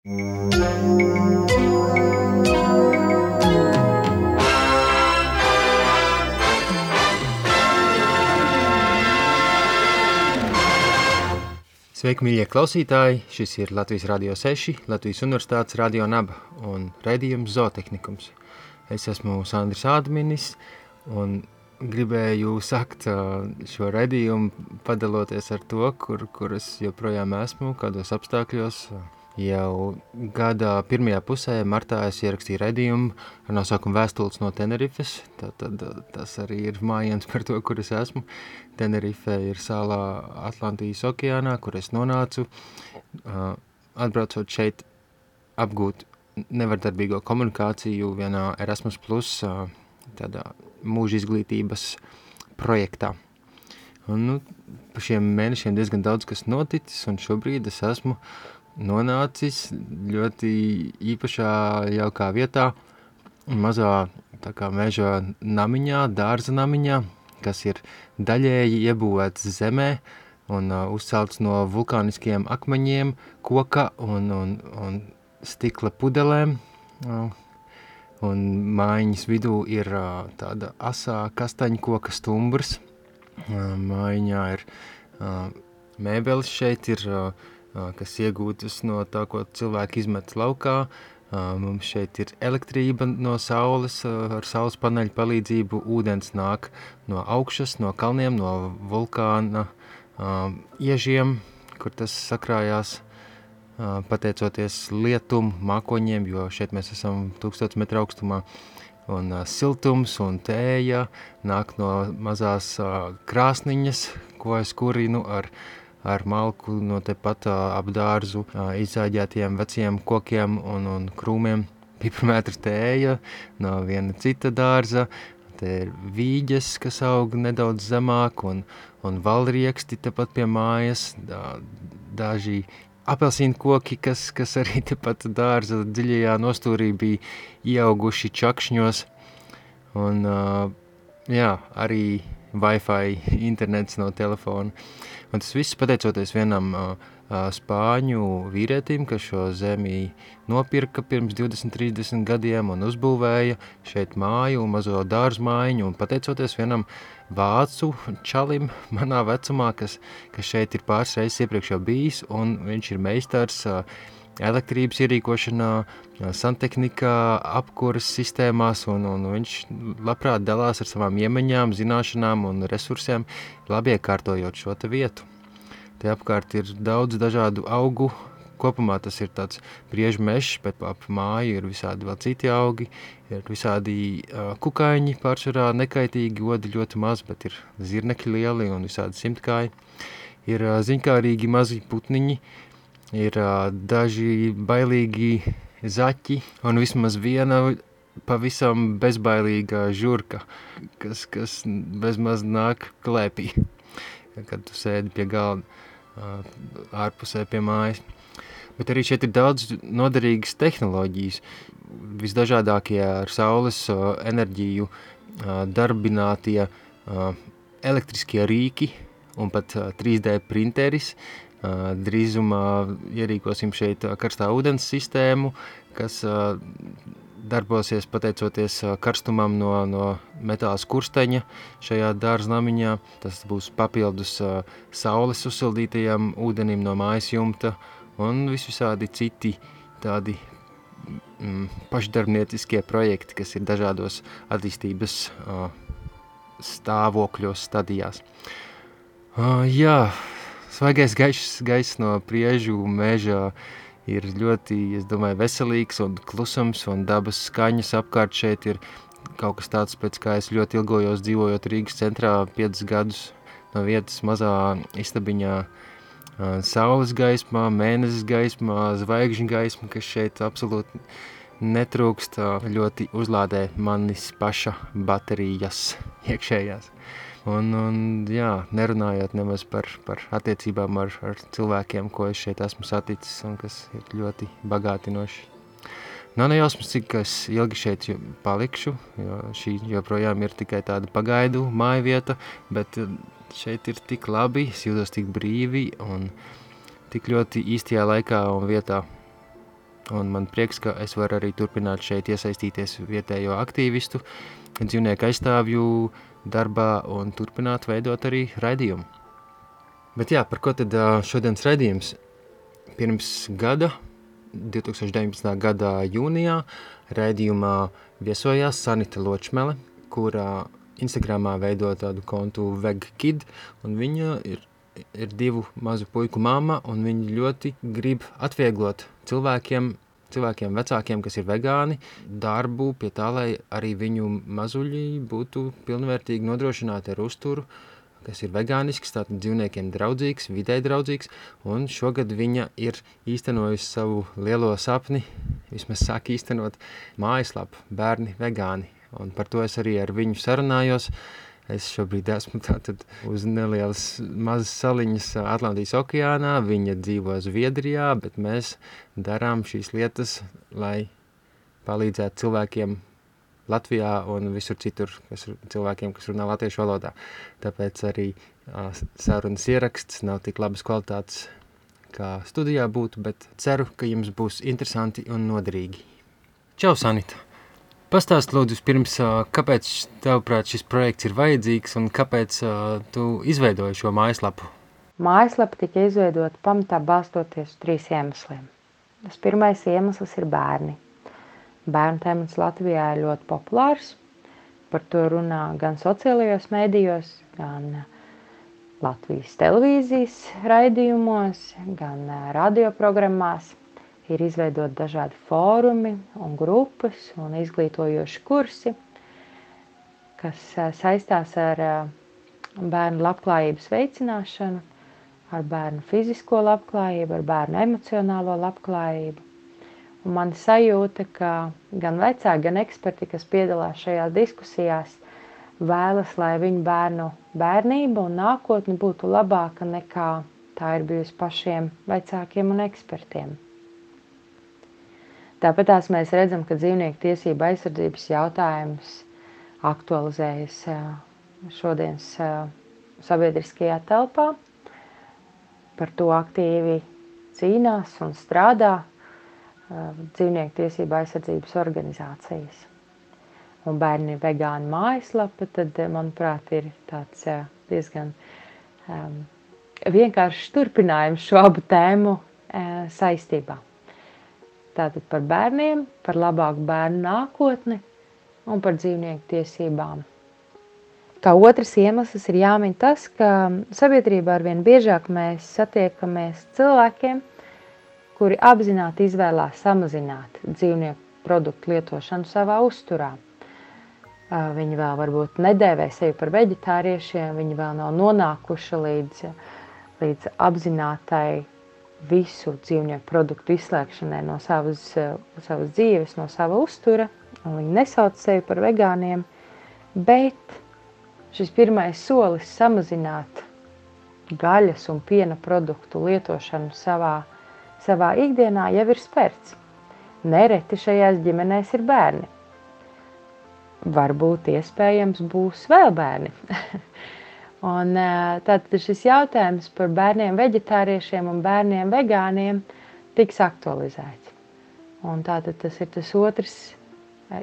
Sveiki, mīļie klausītāji! Šis ir Latvijas Rādio 6, Latvijas Universitātes Radio Naba un raidījums Zootehnikums. Es esmu Sandrs Ādminis un gribēju sakt šo raidījumu padaloties ar to, kur, kur es joprojām esmu, kādos apstākļos, Jau gada pirmajā pusē, martā, es ierakstīju raidījumu ar nosaukumu Vēstules no Tenerifes. Tad, tad, tas arī ir mājiens par to, kur es esmu. Tenerife ir salā Atlantijas okeānā, kur es nonācu. Atbraucot šeit, apgūt nevardarbīgo komunikāciju vienā Erasmus Plus tādā mūža izglītības projektā. Un, nu, pa šiem mēnešiem diezgan daudz kas noticis, un šobrīd es esmu nonācis ļoti īpašā jaukā vietā, mazā tā kā meža namiņā, dārza namiņā, kas ir daļēji iebūvēts zemē un uh, uzcelts no vulkāniskiem akmeņiem, koka un, un, un stikla pudelēm. Uh, un mājiņas vidū ir uh, tāda asā kastaņkoka stumbrs. Uh, mājiņā ir uh, mēbeles šeit, ir uh, kas iegūtas no tā, ko cilvēki izmet laukā. Mums šeit ir elektrība no saules, ar saules paneļu palīdzību ūdens nāk no augšas, no kalniem, no vulkāna iežiem, kur tas sakrājās pateicoties lietum, mākoņiem, jo šeit mēs esam 1000 metru augstumā. Un uh, siltums un tēja nāk no mazās uh, krāsniņas, ko es kurinu ar uh, ar malku no tepat ap dārzu izzāģētiem veciem kokiem un, un krūmiem. Piparmētra tēja no viena cita dārza, te ir vīģes, kas aug nedaudz zemāk, un, un valrieksti tepat pie mājas, dā, daži apelsīnu koki, kas, kas arī tepat dārza dziļajā nostūrī bija ieauguši čakšņos, un jā, arī Wi-Fi internets no telefona. Un tas viss pateicoties vienam uh, spāņu vīrietim, kas šo zemi nopirka pirms 20-30 gadiem un uzbūvēja šeit māju mazo dārzu mājiņu. Un pateicoties vienam vācu čalim manā vecumā, kas, kas šeit ir pāris reizes iepriekš jau bijis, un viņš ir meistars uh, elektrības ierīkošanā, santehnikā, apkuras sistēmās, un, un viņš labprāt dalās ar savām iemaņām, zināšanām un resursiem, labi iekārtojot šo vietu. Te apkārt ir daudz dažādu augu, kopumā tas ir tāds briežu mežs, bet ap māju ir visādi vēl citi augi, ir visādi uh, kukaiņi pārsvarā nekaitīgi, odi ļoti maz, bet ir zirnekļi lieli un visādi simtkāji. Ir uh, ziņkārīgi mazi putniņi, ir daži bailīgi zaķi un vismaz viena pavisam bezbailīga žurka, kas, kas bezmaz nāk klēpī, kad tu sēdi pie galda ārpusē pie mājas. Bet arī šeit ir daudz noderīgas tehnoloģijas, visdažādākie ar saules enerģiju darbinātie elektriskie rīki un pat uh, 3D printeris, uh, Drīzumā ierīkosim šeit karstā ūdens sistēmu, kas darbosies pateicoties karstumam no, no metāla kursteņa šajā dārznamiņā. Tas būs papildus saules uzsildītajam ūdenim no mājas jumta un visvisādi citi tādi mm, pašdarbnieciskie projekti, kas ir dažādos attīstības uh, stāvokļos, stadijās. Uh, jā, svaigais gaiss, gaiss no priežu meža ir ļoti, es domāju, veselīgs un klusums un dabas skaņas apkārt šeit ir kaut kas tāds, pēc kā es ļoti ilgojos dzīvojot Rīgas centrā 5 gadus no vietas mazā istabiņā saules gaismā, mēnesis gaismā, zvaigžņu gaisma, kas šeit absolūti netrūkst, ļoti uzlādē manis paša baterijas iekšējās. Un, un jā, nerunājot nemaz par, par attiecībām ar, ar cilvēkiem, ko es šeit esmu saticis un kas ir ļoti bagātinoši. Nav nejausmas, cik ilgi šeit palikšu, jo šī joprojām ir tikai tāda pagaidu māja vieta, bet šeit ir tik labi, es jūtos tik brīvi un tik ļoti īstajā laikā un vietā. Un man prieks, ka es varu arī turpināt šeit iesaistīties vietējo aktīvistu, dzīvnieku aizstāvju darbā un turpināt veidot arī raidījumu. Bet jā, par ko tad šodienas raidījums? Pirms gada, 2019. gada jūnijā, raidījumā viesojās Sanita Ločmele, kurā Instagramā veido tādu kontu VegKid, un viņa ir, ir divu mazu puiku māma, un viņa ļoti grib atvieglot cilvēkiem, cilvēkiem vecākiem, kas ir vegāni, darbu pie tā, lai arī viņu mazuļi būtu pilnvērtīgi nodrošināti ar uzturu, kas ir vegānisks, tātad dzīvniekiem draudzīgs, videi draudzīgs, un šogad viņa ir īstenojusi savu lielo sapni, vismaz sāk īstenot mājaslapu bērni vegāni, un par to es arī ar viņu sarunājos. Es šobrīd esmu uz nelielas mazas saliņas Atlantijas okeānā, viņa dzīvo Zviedrijā, bet mēs darām šīs lietas, lai palīdzētu cilvēkiem Latvijā un visur citur, kas cilvēkiem, kas runā latviešu valodā. Tāpēc arī uh, sarunas ieraksts nav tik labas kvalitātes, kā studijā būtu, bet ceru, ka jums būs interesanti un noderīgi. Čau, Sanita! Pastāst lūdzu pirms, kāpēc tavuprāt šis projekts ir vajadzīgs un kāpēc tu izveidoji šo mājaslapu? Mājaslapa tika izveidota pamatā balstoties trīs iemesliem. Tas pirmais iemesls ir bērni. Bērnu temats Latvijā ir ļoti populārs. Par to runā gan sociālajos mēdījos, gan Latvijas televīzijas raidījumos, gan radioprogrammās ir izveidot dažādi fórumi un grupas un izglītojoši kursi, kas saistās ar bērnu labklājības veicināšanu, ar bērnu fizisko labklājību, ar bērnu emocionālo labklājību. Un man sajūta, ka gan vecāki, gan eksperti, kas piedalās šajās diskusijās, vēlas, lai viņu bērnu bērnība un nākotne būtu labāka nekā tā ir bijusi pašiem vecākiem un ekspertiem. Tāpat mēs redzam, ka dzīvnieku tiesība aizsardzības jautājums aktualizējas šodienas sabiedriskajā telpā. Par to aktīvi cīnās un strādā dzīvnieku tiesība aizsardzības organizācijas. Un bērni vegāni mājaslapa, tad, manuprāt, ir tāds diezgan um, vienkāršs turpinājums šo abu tēmu uh, saistībā. Tātad par bērniem, par labāku bērnu nākotni un par dzīvnieku tiesībām. Kā otrs iemesls ir jāmin tas, ka sabiedrībā arvien biežāk mēs satiekamies cilvēkiem, kuri apzināti izvēlās samazināt dzīvnieku produktu lietošanu savā uzturā. Viņi vēl varbūt nedēvē sevi par veģetāriešiem, viņi vēl nav nonākuši līdz, līdz apzinātai visu dzīvnieku produktu izslēgšanai no savas, eh, savas dzīves, no sava uztura. Viņi nesauc sevi par vegāniem, bet šis pirmais solis samazināt gaļas un piena produktu lietošanu savā, savā ikdienā jau ir spērts. Nereti šajās ģimenēs ir bērni. Varbūt iespējams būs vēl bērni. Un, tātad šis jautājums par bērniem veģetāriešiem un bērniem vegāniem tiks aktualizēts. Un tātad tas ir tas otrs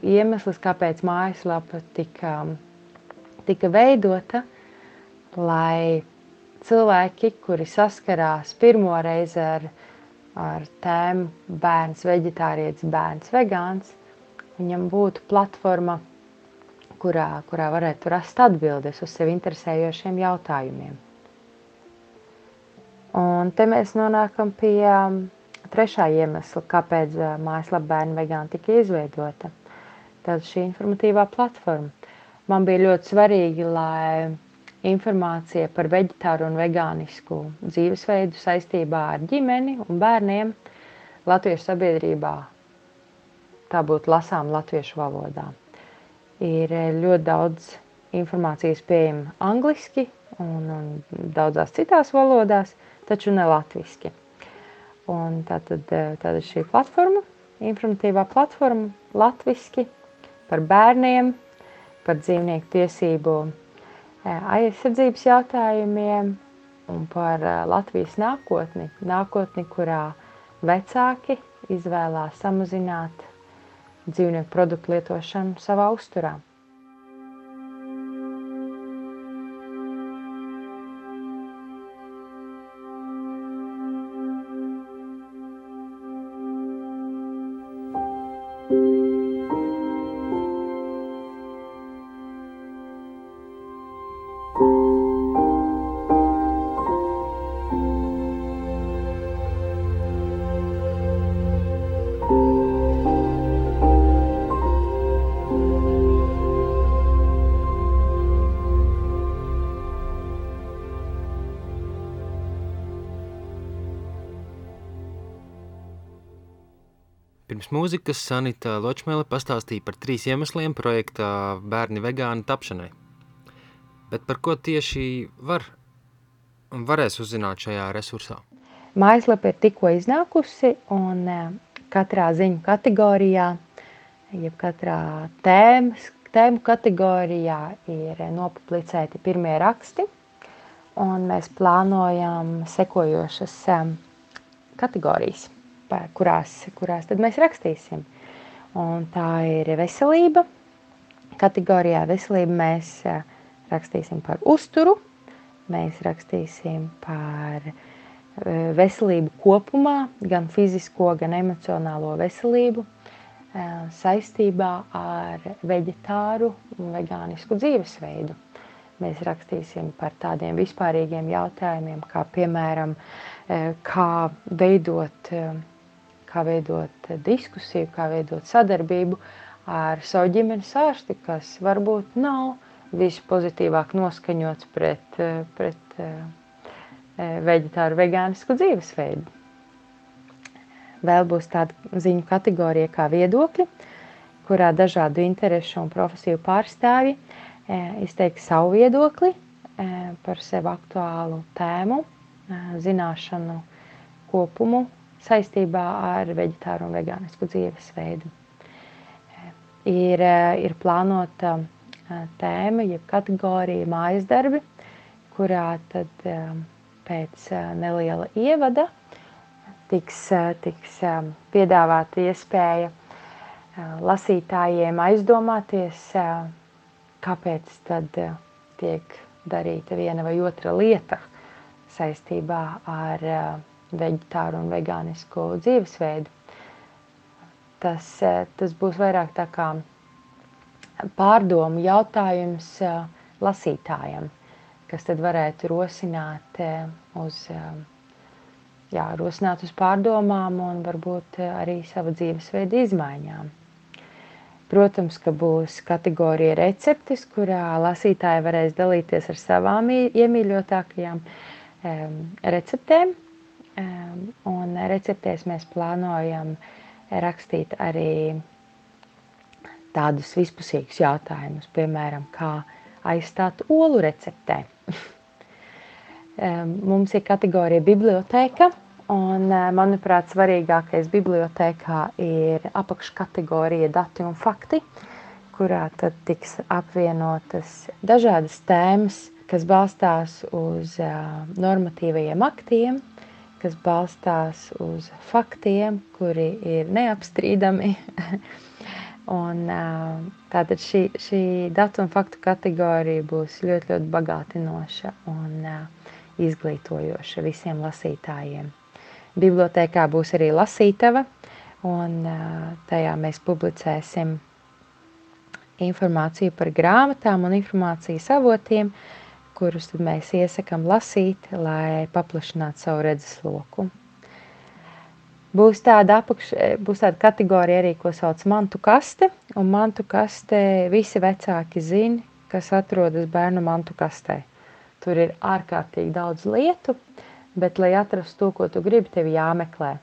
iemesls, kāpēc mājaslapa tika, tika veidota, lai cilvēki, kuri saskarās pirmo reizi ar, ar tēmu bērns veģetārietis, bērns vegāns, viņam būtu platforma, kurā, kurā varētu rast atbildes uz sevi interesējošiem jautājumiem. Un te mēs nonākam pie um, trešā iemesla, kāpēc uh, mājaslapa bērnu vegāni tika izveidota. Tad šī informatīvā platforma. Man bija ļoti svarīgi, lai informācija par veģetāru un vegānisku dzīvesveidu saistībā ar ģimeni un bērniem latviešu sabiedrībā tā būtu lasām latviešu valodā ir eh, ļoti daudz informācijas pieejama angliski un, un daudzās citās valodās, taču ne latviski. Un tātad, eh, tātad šī platforma, informatīvā platforma latviski par bērniem, par dzīvnieku tiesību eh, aizsardzības jautājumiem un par Latvijas nākotni. Nākotni, kurā vecāki izvēlās samazināt dzīvnieku produktu lietošanu savā uzturā. Pirms mūzikas Sanita Ločmēle pastāstīja par trīs iemesliem projekta Bērni vegāni tapšanai. Bet par ko tieši var un varēs uzzināt šajā resursā? Mājaslapa ir tikko iznākusi un e, katrā ziņu kategorijā, jeb katrā tēmas, tēmu kategorijā ir nopublicēti pirmie raksti, un mēs plānojam sekojošas e, kategorijas kurās, kurās tad mēs rakstīsim. Un tā ir veselība. Kategorijā veselība mēs rakstīsim par uzturu, mēs rakstīsim par veselību kopumā, gan fizisko, gan emocionālo veselību saistībā ar veģetāru un vegānisku dzīvesveidu. Mēs rakstīsim par tādiem vispārīgiem jautājumiem, kā piemēram, kā veidot kā veidot diskusiju, kā veidot sadarbību ar savu ģimenes ārsti, kas varbūt nav vispozitīvāk noskaņots pret, pret eh, veģetāru vegānisku dzīvesveidu. Vēl būs tāda ziņu kategorija kā viedokļi, kurā dažādu interešu un profesiju pārstāvji eh, izteiks savu viedokli eh, par sev aktuālu tēmu, zināšanu kopumu saistībā ar veģetāru un vegānisku dzīvesveidu. Ir, ir plānota tēma, jeb kategorija mājas darbi, kurā tad pēc neliela ievada tiks, tiks piedāvāta iespēja lasītājiem aizdomāties, kāpēc tad tiek darīta viena vai otra lieta saistībā ar veģetāru un vegānisku dzīvesveidu. Tas, eh, tas būs vairāk tā kā pārdomu jautājums eh, lasītājam, kas tad varētu rosināt eh, uz, jā, rosināt uz pārdomām un varbūt arī sava dzīvesveida izmaiņām. Protams, ka būs kategorija receptes, kurā lasītāji varēs dalīties ar savām iemīļotākajām receptēm, Un receptēs mēs plānojam rakstīt arī tādus vispusīgus jautājumus, piemēram, kā aizstāt olu receptē. Mums ir kategorija biblioteka, un, manuprāt, svarīgākais bibliotēkā ir apakškategorija dati un fakti, kurā tad tiks apvienotas dažādas tēmas, kas balstās uz normatīvajiem aktiem, kas balstās uz faktiem, kuri ir neapstrīdami. un, tātad šī, šī datu un faktu kategorija būs ļoti, ļoti bagātinoša un izglītojoša visiem lasītājiem. Bibliotēkā būs arī lasītava, un tajā mēs publicēsim informāciju par grāmatām un informācijas avotiem, uh, kurus mēs iesakām lasīt, lai paplašinātu savu redzesloku. Būs tāda, apakš, būs tāda kategorija arī, ko sauc mantu kaste, un mantu kaste visi vecāki zina, kas atrodas bērnu mantu kastē. Tur ir ārkārtīgi daudz lietu, bet, lai atrastu to, ko tu gribi, tev jāmeklē.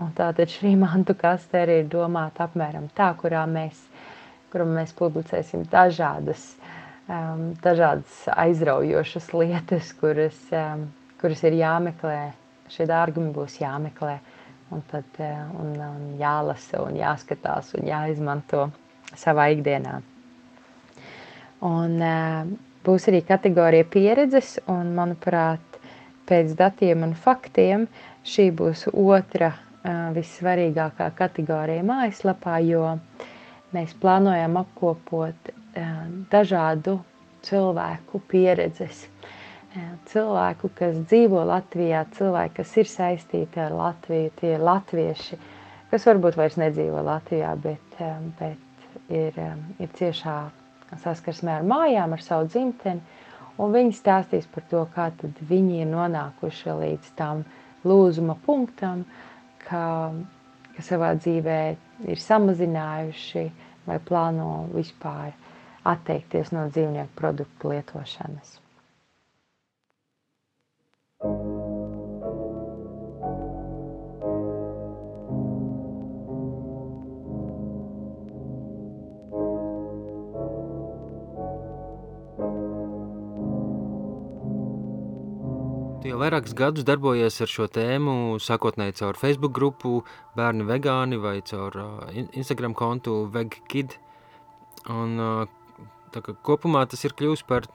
Un tātad šī mantu kaste arī ir domāta apmēram tā, kurā mēs, kurā mēs publicēsim dažādas um, dažādas aizraujošas lietas, kuras, um, kuras ir jāmeklē. Šie dārgumi būs jāmeklē, un, tad, uh, un, un jālasa, un jāskatās un jāizmanto savā ikdienā. Un, uh, būs arī kategorija pieredzes, un, manuprāt, pēc datiem un faktiem šī būs otra vissvarīgākā kategorija mājaslapā, jo mēs plānojam apkopot dažādu cilvēku pieredzes. Cilvēku, kas dzīvo Latvijā, cilvēki, kas ir saistīti ar Latviju, tie ir latvieši, kas varbūt vairs nedzīvo Latvijā, bet, bet ir, ir ciešā saskarsmē ar mājām, ar savu dzimteni, un viņi stāstīs par to, kā viņi ir nonākuši līdz tam lūzuma punktam, ka, ka savā dzīvē ir samazinājuši vai plāno vispār atteikties no dzīvnieku produktu lietošanas. Tu jau vairākus gadus darbojies ar šo tēmu, sākotnēji caur Facebook grupu Bērni vegāni vai caur uh, Instagram kontu VegKid. Un, uh, tā kā kopumā tas ir kļūst par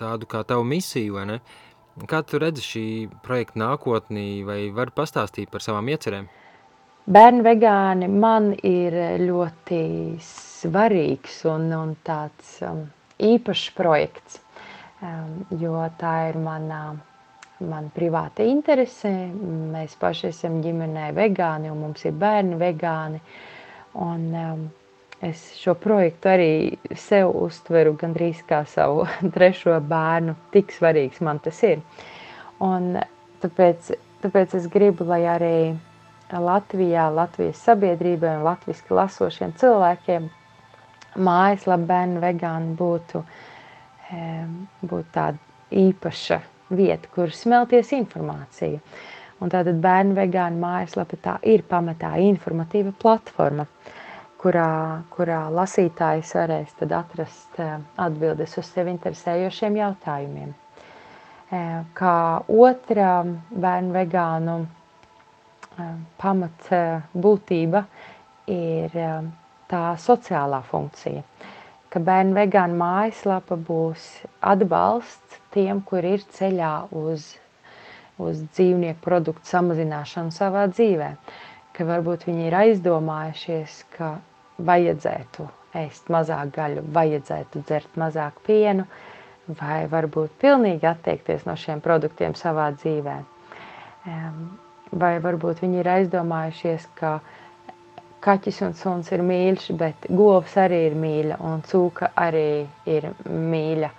tādu kā tavu misiju, vai ne? Kā tu redzi šī projekta nākotnī vai vari pastāstīt par savām iecerēm? Bērni vegāni man ir ļoti svarīgs un, un tāds um, īpašs projekts, um, jo tā ir manā man privāta interese. Mēs paši esam ģimenē vegāni un mums ir bērni vegāni. Un, um, es šo projektu arī sev uztveru gandrīz kā savu trešo bērnu. Tik svarīgs man tas ir. Un tāpēc, tāpēc es gribu, lai arī Latvijā, Latvijas sabiedrībai un latviski lasošiem cilvēkiem mājaslapa bērnu vegāni būtu, būtu tāda īpaša vieta, kur smelties informāciju. Un tātad bērnu vegānu mājaslapa tā ir pamatā informatīva platforma, kurā, kurā lasītājs varēs atrast eh, atbildes uz sevi interesējošiem jautājumiem. Eh, kā otra bērnu vegānu eh, pamat būtība ir tā sociālā funkcija ka bērnu vegānu mājaslapa būs atbalsts tiem, kur ir ceļā uz, uz dzīvnieku produktu samazināšanu savā dzīvē. Ka varbūt viņi ir aizdomājušies, ka vajadzētu ēst mazāk gaļu, vajadzētu dzert mazāk pienu, vai varbūt pilnīgi atteikties no šiem produktiem savā dzīvē. Vai varbūt viņi ir aizdomājušies, ka kaķis un suns ir mīļš, bet govs arī ir mīļa un cūka arī ir mīļa.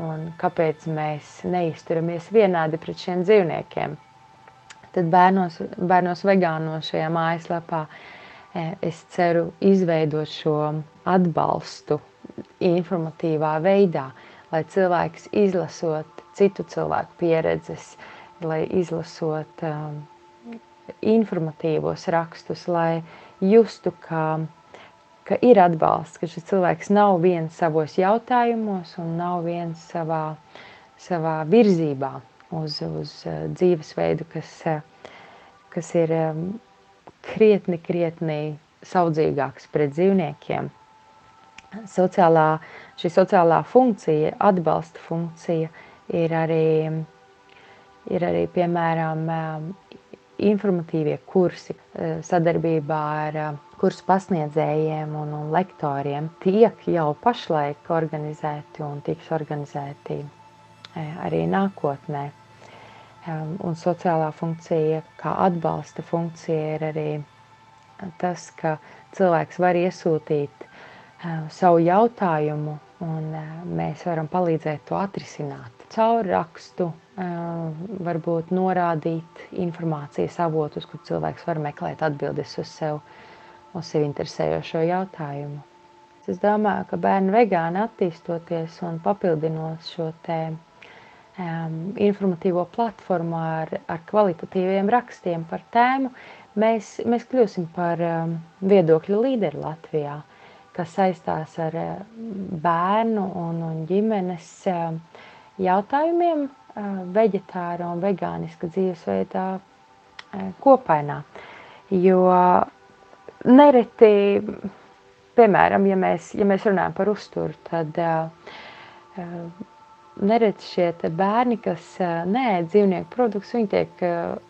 Un kāpēc mēs neizturamies vienādi pret šiem dzīvniekiem? Tad bērnos, bērnos vegānos šajā mājaslapā e, es ceru izveidot šo atbalstu informatīvā veidā, lai cilvēks izlasot citu cilvēku pieredzes, lai izlasot um, informatīvos rakstus, lai justu, ka, ka ir atbalsts, ka šis cilvēks nav viens savos jautājumos un nav viens savā, savā virzībā uz, uz uh, dzīvesveidu, kas, uh, kas ir um, krietni, krietni saudzīgāks pret dzīvniekiem. Sociālā, šī sociālā funkcija, atbalsta funkcija ir arī, ir arī piemēram, informatīvie kursi sadarbībā ar kursu pasniedzējiem un, un lektoriem tiek jau pašlaik organizēti un tiks organizēti arī nākotnē. Un sociālā funkcija, kā atbalsta funkcija, ir arī tas, ka cilvēks var iesūtīt savu jautājumu, un mēs varam palīdzēt to atrisināt caur rakstu varbūt norādīt informācijas avotus, kur cilvēks var meklēt atbildes uz sev, uz sevi interesējošo jautājumu. Es domāju, ka bērnu vegāni attīstoties un papildinot šo te um, informatīvo platformu ar, ar kvalitatīviem rakstiem par tēmu, mēs, mēs kļūsim par um, viedokļu līderi Latvijā, kas saistās ar bērnu un, un ģimenes um, jautājumiem veģetāra un vegāniska dzīvesveidā kopainā. Jo nereti, piemēram, ja mēs, ja mēs runājam par uzturu, tad neredz šie bērni, kas neēd dzīvnieku produktus, viņi tiek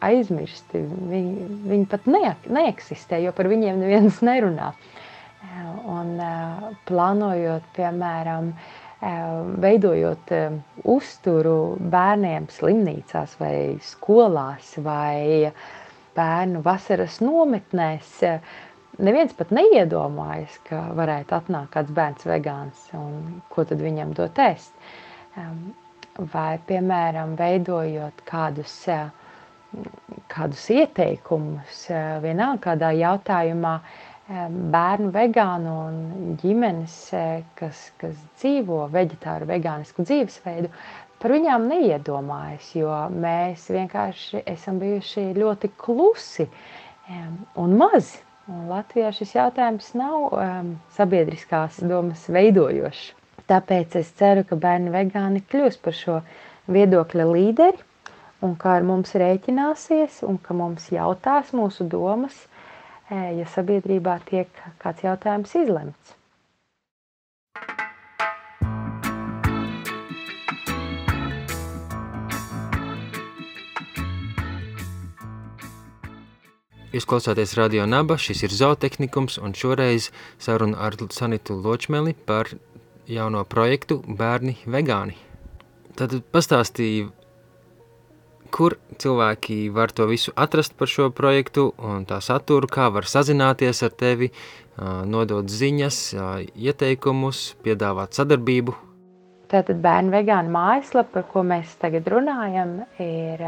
aizmirsti. Viņi, viņi pat ne, neeksistē, jo par viņiem neviens nerunā. Un plānojot, piemēram, veidojot uzturu bērniem slimnīcās vai skolās vai bērnu vasaras nometnēs, neviens pat neiedomājas, ka varētu atnākt kāds bērns vegāns un ko tad viņam dot ēst. Vai, piemēram, veidojot kādus, kādus ieteikumus, vienalga kādā jautājumā, bērnu vegānu un ģimenes, kas, kas dzīvo veģetāru vegānisku dzīvesveidu, par viņām neiedomājas, jo mēs vienkārši esam bijuši ļoti klusi un mazi. Un Latvijā šis jautājums nav um, sabiedriskās domas veidojošs. Tāpēc es ceru, ka bērni vegāni kļūs par šo viedokļa līderi un kā ar mums rēķināsies un ka mums jautās mūsu domas, ja sabiedrībā tiek kāds jautājums izlemts. Jūs klausāties Radio Naba, šis ir zootehnikums, un šoreiz saruna ar Sanitu Ločmeli par jauno projektu Bērni vegāni. Tad pastāstīja, kur cilvēki var to visu atrast par šo projektu un tā saturu, kā var sazināties ar tevi, nodot ziņas, ieteikumus, piedāvāt sadarbību. Tātad bērnu vegānu mājaslapa, par ko mēs tagad runājam, ir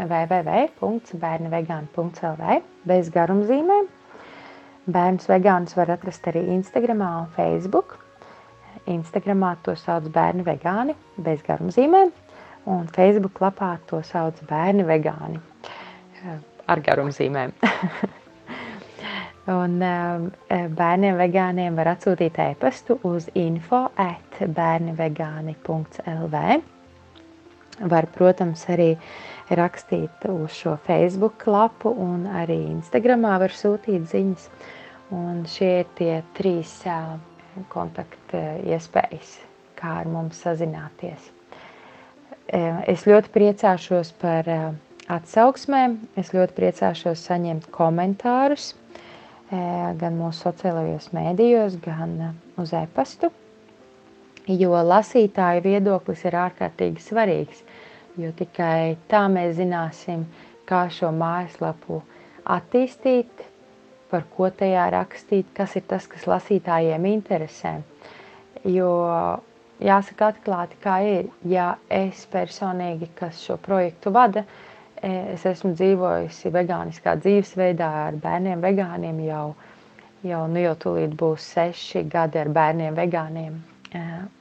www.bērnvegāni.lv bez garumzīmēm. Bērnus vegānus var atrast arī Instagramā un Facebook. Instagramā to sauc bērni vegāni bez garumzīmēm, un Facebook lapā to sauc bērni vegāni ar garumzīmēm. un bērniem vegāniem var atsūtīt e-pastu uz info at bērnivegāni.lv. Var, protams, arī rakstīt uz šo Facebook lapu un arī Instagramā var sūtīt ziņas. Un šie ir tie trīs kontakta iespējas, kā ar mums sazināties. Es ļoti priecāšos par atsauksmēm, es ļoti priecāšos saņemt komentārus gan mūsu sociālajos mēdījos, gan uz e-pastu, jo lasītāju viedoklis ir ārkārtīgi svarīgs – jo tikai tā mēs zināsim, kā šo mājaslapu attīstīt, par ko tajā rakstīt, kas ir tas, kas lasītājiem interesē. Jo jāsaka atklāti, kā ir, ja es personīgi, kas šo projektu vada, es esmu dzīvojusi vegāniskā dzīvesveidā ar bērniem vegāniem jau, jau, nu jau tūlīt būs seši gadi ar bērniem vegāniem.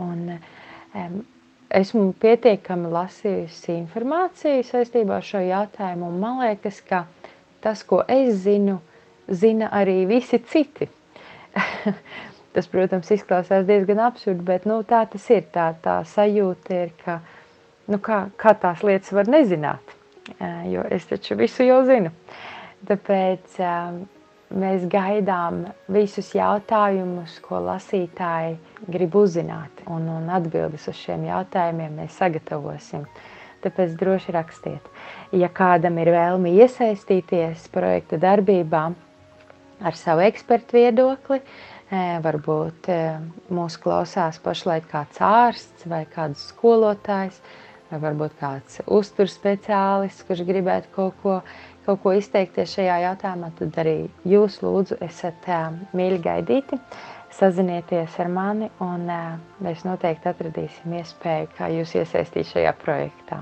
Un esmu pietiekami lasījusi informāciju saistībā ar šo jautājumu, un man liekas, ka tas, ko es zinu, zina arī visi citi. tas, protams, izklausās diezgan absurdi, bet nu, tā tas ir. Tā, tā sajūta ir, ka nu, kā, kā tās lietas var nezināt, jo es taču visu jau zinu. Tāpēc mēs gaidām visus jautājumus, ko lasītāji grib uzzināt, un, un atbildes uz šiem jautājumiem mēs sagatavosim. Tāpēc droši rakstiet. Ja kādam ir vēlme iesaistīties projekta darbībā ar savu ekspertu viedokli, e, varbūt e, mūs klausās pašlaik kāds ārsts vai kāds skolotājs, vai varbūt kāds uzturspeciālists, kurš gribētu kaut ko kaut ko izteikties šajā jautājumā, tad arī jūs lūdzu esat mīļi gaidīti. Sazinieties ar mani, un mēs noteikti atradīsim iespēju, kā jūs iesaistīt šajā projektā.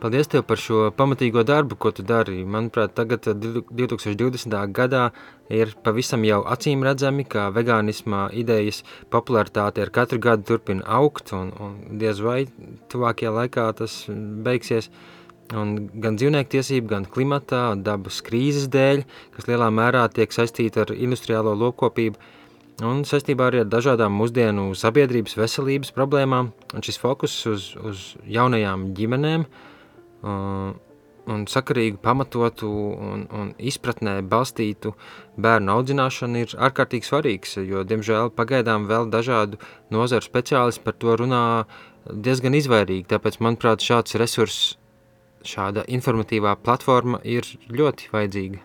Paldies tev par šo pamatīgo darbu, ko tu dari. Manuprāt, tagad 2020. gadā ir pavisam jau acīm redzami, ka vegānismā idejas popularitāte ar katru gadu turpina augt, un, un diez vai tuvākajā laikā tas beigsies. Un gan dzīvnieku tiesību, gan klimata dabas krīzes dēļ, kas lielā mērā tiek saistīta ar industriālo lopkopību, un saistībā arī ar dažādām mūsdienu sabiedrības veselības problēmām, un šis fokus uz, uz jaunajām ģimenēm uh, un sakarīgu, pamatotu un, un izpratnē balstītu bērnu audzināšana ir ārkārtīgi svarīgs, jo, diemžēl, pagaidām vēl dažādu nozaru speciālisti par to runā diezgan izvairīgi, tāpēc, manuprāt, šāds resurss, šāda informatīvā platforma ir ļoti vajadzīga.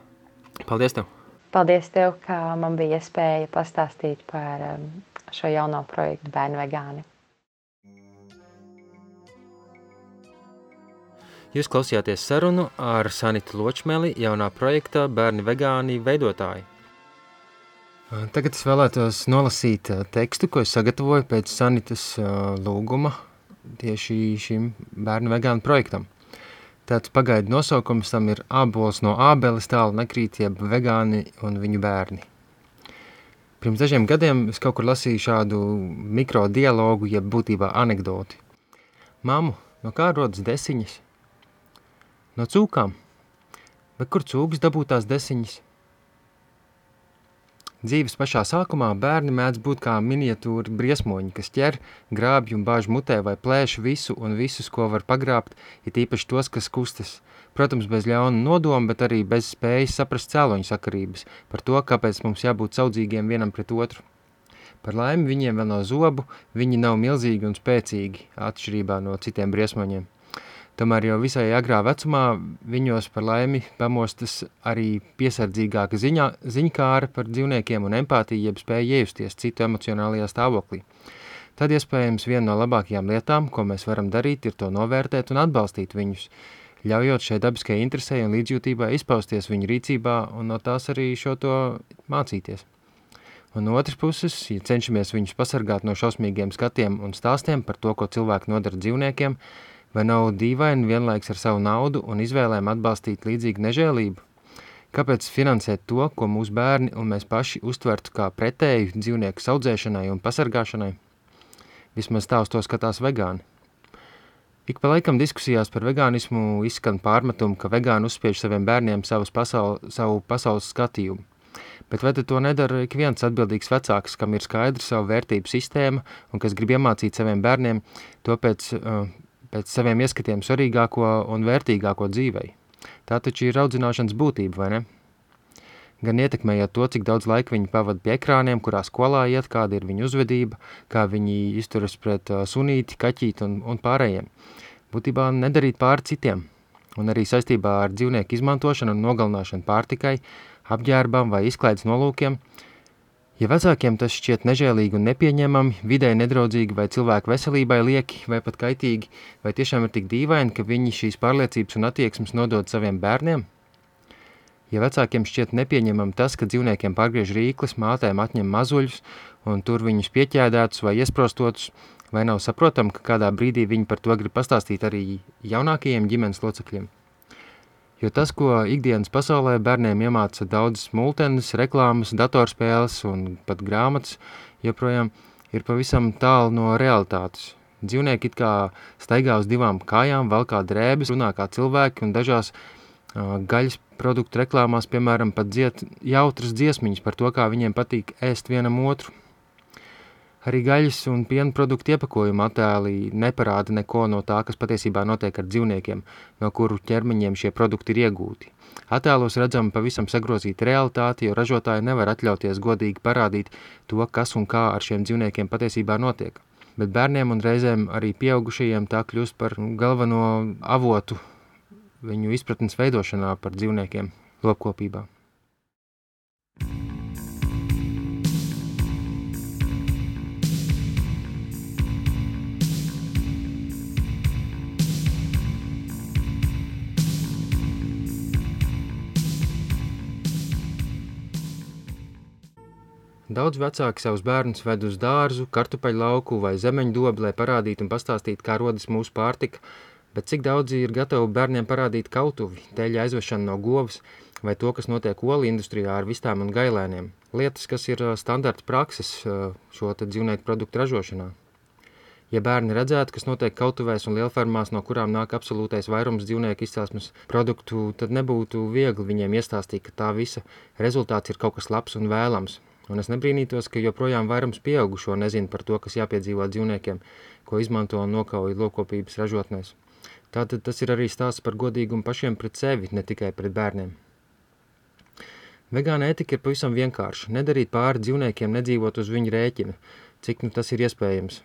Paldies tev! Paldies tev, ka man bija iespēja pastāstīt par um, šo jauno projektu Bērnu vegāni. Jūs klausījāties sarunu ar Sanitu Ločmeli, jaunā projekta Bērni vegāni veidotāju. Tagad es vēlētos nolasīt tekstu, ko es sagatavoju pēc Sanitas lūguma tieši šim bērnu vegānu projektam. Tāds pagaidu nosaukums tam ir ābols no ābeles tālu nekrīt, jeb vegāni un viņu bērni. Pirms dažiem gadiem es kaut kur lasīju šādu mikro dialogu, jeb būtībā anekdoti. Māmu, no kā rodas desiņas? No cūkām? Bet kur cūkas dabūtās desiņas? Dzīves pašā sākumā bērni mēdz būt kā miniatūri briesmoņi, kas ķer, grābj un bāž mutē vai plēš visu un visus, ko var pagrābt, ir īpaši tos, kas kustas. Protams, bez ļauna nodoma, bet arī bez spējas saprast cēloņu sakarības par to, kāpēc mums jābūt saudzīgiem vienam pret otru. Par laimi viņiem vēl nav zobu, viņi nav milzīgi un spēcīgi, atšķirībā no citiem briesmoņiem. Tomēr jau visai agrā vecumā viņos par laimi pamostas arī piesardzīgāka ziņā, ziņkāra par dzīvniekiem un empātija, jeb spēja iejusties citu emocionālajā stāvoklī. Tad iespējams viena no labākajām lietām, ko mēs varam darīt, ir to novērtēt un atbalstīt viņus, ļaujot šai dabiskajai interesē un līdzjūtībai izpausties viņu rīcībā un no tās arī šo to mācīties. Un no otras puses, ja cenšamies viņus pasargāt no šausmīgiem skatiem un stāstiem par to, ko cilvēki nodara dzīvniekiem, Vai nav dīvaini vienlaiks ar savu naudu un izvēlēm atbalstīt līdzīgu nežēlību? Kāpēc finansēt to, ko mūsu bērni un mēs paši uztvertu kā pretēju dzīvnieku saudzēšanai un pasargāšanai? Vismaz tā uz to skatās vegāni. Ik pa laikam diskusijās par vegānismu izskan pārmetumu, ka vegāni uzspiež saviem bērniem pasauli, savu pasaules skatījumu. Bet vai to nedara ik viens atbildīgs vecāks, kam ir skaidra savu vērtību sistēma un kas grib iemācīt saviem bērniem to pēc uh, pēc saviem ieskatiem svarīgāko un vērtīgāko dzīvei. Tā taču ir audzināšanas būtība, vai ne? Gan ietekmējot to, cik daudz laika viņi pavada pie ekrāniem, kurā skolā iet, kāda ir viņu uzvedība, kā viņi izturas pret sunīti, kaķīti un, un pārējiem. Būtībā nedarīt pāri citiem. Un arī saistībā ar dzīvnieku izmantošanu un nogalināšanu pārtikai, apģērbam vai izklaides nolūkiem – Ja vecākiem tas šķiet nežēlīgi un nepieņemami, vidē nedraudzīgi vai cilvēku veselībai lieki vai pat kaitīgi, vai tiešām ir tik dīvaini, ka viņi šīs pārliecības un attieksmes nodod saviem bērniem? Ja vecākiem šķiet nepieņemami tas, ka dzīvniekiem pārgriež rīkles, mātēm atņem mazuļus un tur viņus pieķēdētus vai iesprostotus, vai nav saprotam, ka kādā brīdī viņi par to grib pastāstīt arī jaunākajiem ģimenes locekļiem? Jo tas, ko ikdienas pasaulē bērniem iemāca daudzas multenes, reklāmas, datorspēles un pat grāmatas, joprojām ir pavisam tālu no realitātes. Dzīvnieki it kā staigā uz divām kājām, vēl kā drēbes, runā kā cilvēki un dažās uh, gaļas produktu reklāmās, piemēram, pat dziet jautras dziesmiņas par to, kā viņiem patīk ēst vienam otru. Arī gaļas un piena produktu iepakojuma attēli neparāda neko no tā, kas patiesībā notiek ar dzīvniekiem, no kuru ķermeņiem šie produkti ir iegūti. Attēlos redzama pavisam sagrozīta realitāte, jo ražotāji nevar atļauties godīgi parādīt to, kas un kā ar šiem dzīvniekiem patiesībā notiek. Bet bērniem un reizēm arī pieaugušajiem tā kļūst par galveno avotu viņu izpratnes veidošanā par dzīvniekiem lopkopībā. Daudz vecāki savus bērnus ved uz dārzu, kartupeļu lauku vai zemeņu dobu, lai parādītu un pastāstītu, kā rodas mūsu pārtika, bet cik daudzi ir gatavi bērniem parādīt kautuvi, teļa aizvešanu no govs vai to, kas notiek olu industrijā ar vistām un gailēniem. Lietas, kas ir standarta prakses šo dzīvnieku produktu ražošanā. Ja bērni redzētu, kas notiek kautuvēs un lielfermās, no kurām nāk absolūtais vairums dzīvnieku izcelsmes produktu, tad nebūtu viegli viņiem iestāstīt, ka tā visa rezultāts ir kaut kas labs un vēlams. Un es nebrīnītos, ka joprojām vairums pieaugušo nezina par to, kas jāpiedzīvo dzīvniekiem, ko izmanto un nokauj lokopības ražotnēs. Tātad tas ir arī stāsts par godīgumu pašiem pret sevi, ne tikai pret bērniem. Vegāna etika ir pavisam vienkārša. Nedarīt pāri dzīvniekiem, nedzīvot uz viņu rēķina, cik nu tas ir iespējams.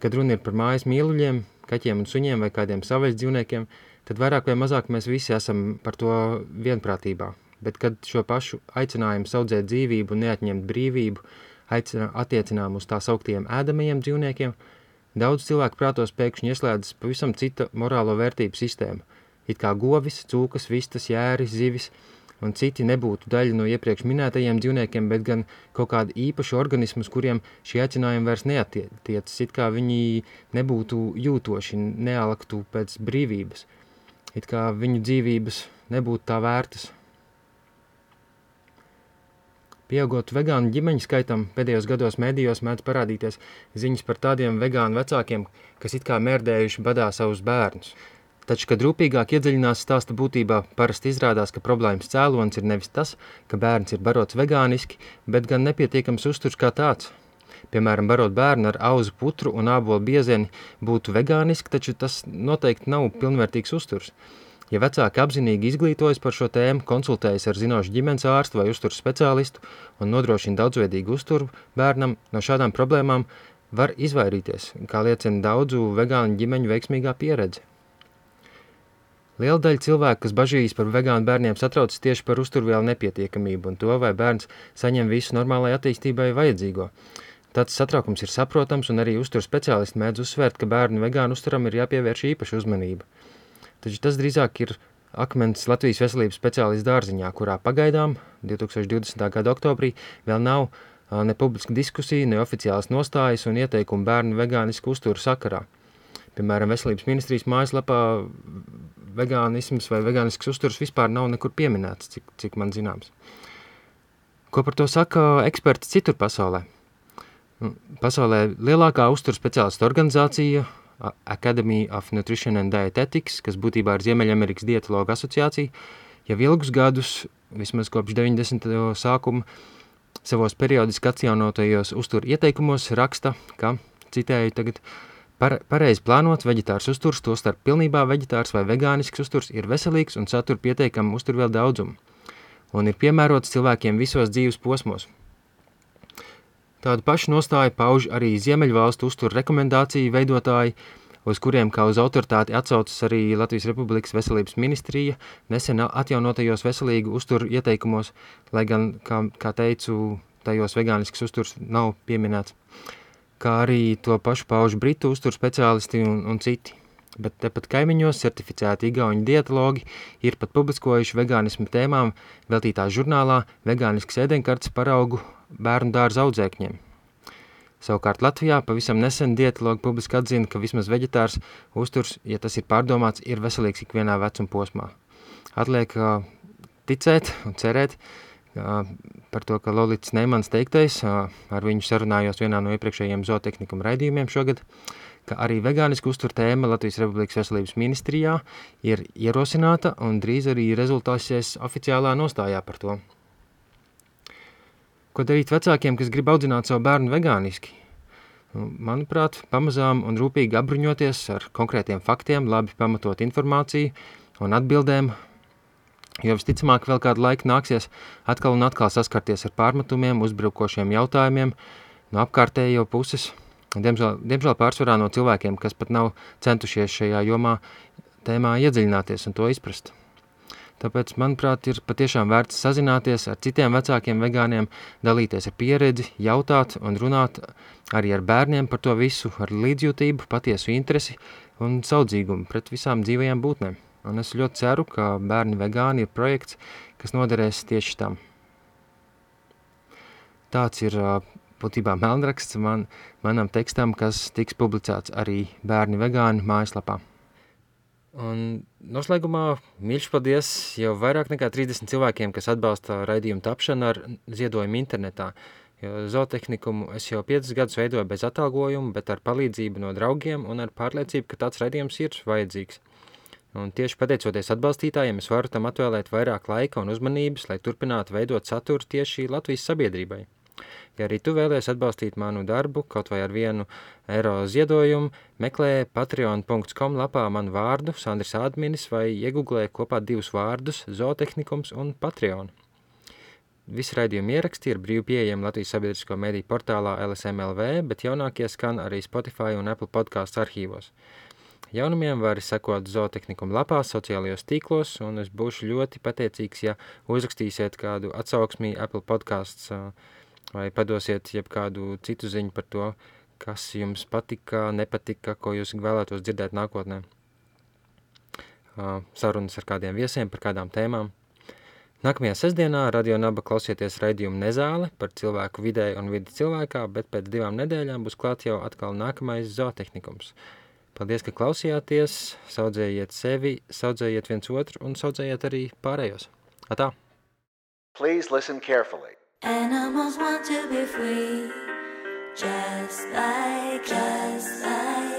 Kad runa ir par mājas mīluļiem, kaķiem un suņiem vai kādiem savais dzīvniekiem, tad vairāk vai mazāk mēs visi esam par to vienprātībā. Bet kad šo pašu aicinājumu saudzēt dzīvību un neatņemt brīvību, aicinā, attiecinām uz tā sauktiem ēdamajiem dzīvniekiem, daudz cilvēku prātos pēkšņi ieslēdzas pavisam cita morālo vērtību sistēma. It kā govis, cūkas, vistas, jēris, zivis un citi nebūtu daļa no iepriekš minētajiem dzīvniekiem, bet gan kaut kādi īpaši organismi, kuriem šie aicinājumi vairs neatiecas, it kā viņi nebūtu jūtoši, nealaktu pēc brīvības, it kā viņu dzīvības nebūtu tā vērtas. Pieaugot vegānu ģimeņu skaitam, pēdējos gados medijos mēdz parādīties ziņas par tādiem vegānu vecākiem, kas it kā mērdējuši badā savus bērnus. Taču, kad rūpīgāk iedziļinās stāsta būtībā, parasti izrādās, ka problēmas cēlonis ir nevis tas, ka bērns ir barots vegāniski, bet gan nepietiekams uzturs kā tāds. Piemēram, barot bērnu ar auzu putru un ābolu biezeni būtu vegāniski, taču tas noteikti nav pilnvērtīgs uzturs. Ja vecāki apzinīgi izglītojas par šo tēmu, konsultējas ar zinošu ģimenes ārstu vai uzturu speciālistu un nodrošina daudzveidīgu uzturu bērnam, no šādām problēmām var izvairīties, kā liecina daudzu vegānu ģimeņu veiksmīgā pieredze. Liela daļa cilvēku, kas bažīs par vegānu bērniem, satraucas tieši par uzturvielu nepietiekamību un to, vai bērns saņem visu normālai attīstībai vajadzīgo. Tāds satraukums ir saprotams, un arī uzturu speciālisti mēdz uzsvērt, ka bērnu vegānu uzturam ir jāpievērš īpaša uzmanība. Taču tas drīzāk ir akmens Latvijas veselības speciālists dārziņā, kurā pagaidām 2020. gada oktobrī vēl nav ne publiska diskusija, ne oficiālas nostājas un ieteikumu bērnu vegānisku uzturu sakarā. Piemēram, veselības ministrijas mājaslapā vegānisms vai vegānisks uzturs vispār nav nekur pieminēts, cik, cik man zināms. Ko par to saka eksperti citur pasaulē? Nu, pasaulē lielākā uzturu speciālistu organizācija Academy of Nutrition and Dietetics, kas būtībā ir Ziemeļamerikas dietologa asociācija, jau ilgus gadus, vismaz kopš 90. sākuma, savos periodiski atjaunotajos uztur ieteikumos raksta, ka, citēju tagad, par, pareizi plānots veģetārs uzturs, to starp pilnībā veģetārs vai vegānisks uzturs, ir veselīgs un satur pieteikamu uzturvielu daudzumu un ir piemērots cilvēkiem visos dzīves posmos. Tādu pašu nostāju pauž arī Ziemeļvalstu uzturu rekomendāciju veidotāji, uz kuriem kā uz autoritāti atsaucas arī Latvijas Republikas veselības ministrija nesen atjaunotajos veselīgu uzturu ieteikumos, lai gan, kā, kā teicu, tajos vegānisks uzturs nav pieminēts, kā arī to pašu pauž Britu uzturu speciālisti un, un citi. Bet tepat kaimiņos certificēti igauņu dietologi ir pat publiskojuši vegānismu tēmām veltītā žurnālā vegānisks ēdenkartes paraugu bērnu dārza audzēkņiem. Savukārt Latvijā pavisam nesen dietologi publiski atzina, ka vismaz veģetārs uzturs, ja tas ir pārdomāts, ir veselīgs ikvienā vecuma posmā. Atliek uh, ticēt un cerēt uh, par to, ka Lolits Neimans teiktais, uh, ar viņu sarunājos vienā no iepriekšējiem zootehnikuma raidījumiem šogad, ka arī vegāniska uztur tēma Latvijas Republikas veselības ministrijā ir ierosināta un drīz arī rezultāsies oficiālā nostājā par to. Ko darīt vecākiem, kas grib audzināt savu bērnu vegāniski? Nu, manuprāt, pamazām un rūpīgi apbruņoties ar konkrētiem faktiem, labi pamatot informāciju un atbildēm, jo visticamāk vēl kādu laiku nāksies atkal un atkal saskarties ar pārmetumiem, uzbrukošiem jautājumiem no apkārtējo puses. Diemžēl, diemžēl pārsvarā no cilvēkiem, kas pat nav centušies šajā jomā tēmā iedziļināties un to izprast. Tāpēc, manuprāt, ir patiešām vērts sazināties ar citiem vecākiem vegāniem, dalīties ar pieredzi, jautāt un runāt arī ar bērniem par to visu, ar līdzjūtību, patiesu interesi un saudzīgumu pret visām dzīvajām būtnēm. Un es ļoti ceru, ka bērni vegāni ir projekts, kas noderēs tieši tam. Tāds ir būtībā melnraksts man, manam tekstam, kas tiks publicēts arī bērni vegāni mājaslapā. Un noslēgumā mīļš paldies jau vairāk nekā 30 cilvēkiem, kas atbalsta raidījumu tapšanu ar ziedojumu internetā. Jo zootehniku es jau 5 gadus veidoju bez atalgojuma, bet ar palīdzību no draugiem un ar pārliecību, ka tāds raidījums ir vajadzīgs. Un tieši pateicoties atbalstītājiem, es varu tam atvēlēt vairāk laika un uzmanības, lai turpinātu veidot saturu tieši Latvijas sabiedrībai. Ja arī tu vēlies atbalstīt manu darbu, kaut vai ar vienu eiro ziedojumu, meklē patreon.com lapā manu vārdu, Sandris Adminis, vai iegooglē kopā divus vārdus – zootehnikums un Patreon. Visi raidījumi ieraksti ir brīvi pieejami Latvijas sabiedrisko mediju portālā LSMLV, bet jaunākie skan arī Spotify un Apple podcasts arhīvos. Jaunumiem var sekot zootehnikuma lapā, sociālajos tīklos, un es būšu ļoti pateicīgs, ja uzrakstīsiet kādu atsauksmī Apple podcasts uh, vai padosiet jebkādu citu ziņu par to, kas jums patika, nepatika, ko jūs vēlētos dzirdēt nākotnē. Sarunas ar kādiem viesiem par kādām tēmām. Nākamajā sestdienā Radio Naba klausieties raidījumu Nezāle par cilvēku vidē un vidi cilvēkā, bet pēc divām nedēļām būs klāt jau atkal nākamais zootehnikums. Paldies, ka klausījāties, saudzējiet sevi, saudzējiet viens otru un saudzējiet arī pārējos. Atā! Please listen carefully. Animals want to be free, just like, just like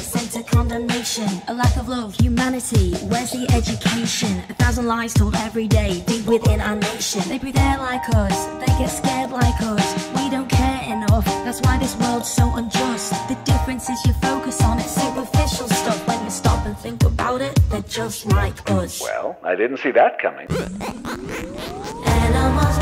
sent to condemnation. A lack of love, humanity, where's the education? A thousand lies told every day, deep within our nation. They breathe air like us, they get scared like us. We don't care enough, that's why this world's so unjust. The difference is you focus on it, superficial stuff. When you stop and think about it, they're just like us. Well, I didn't see that coming. Animals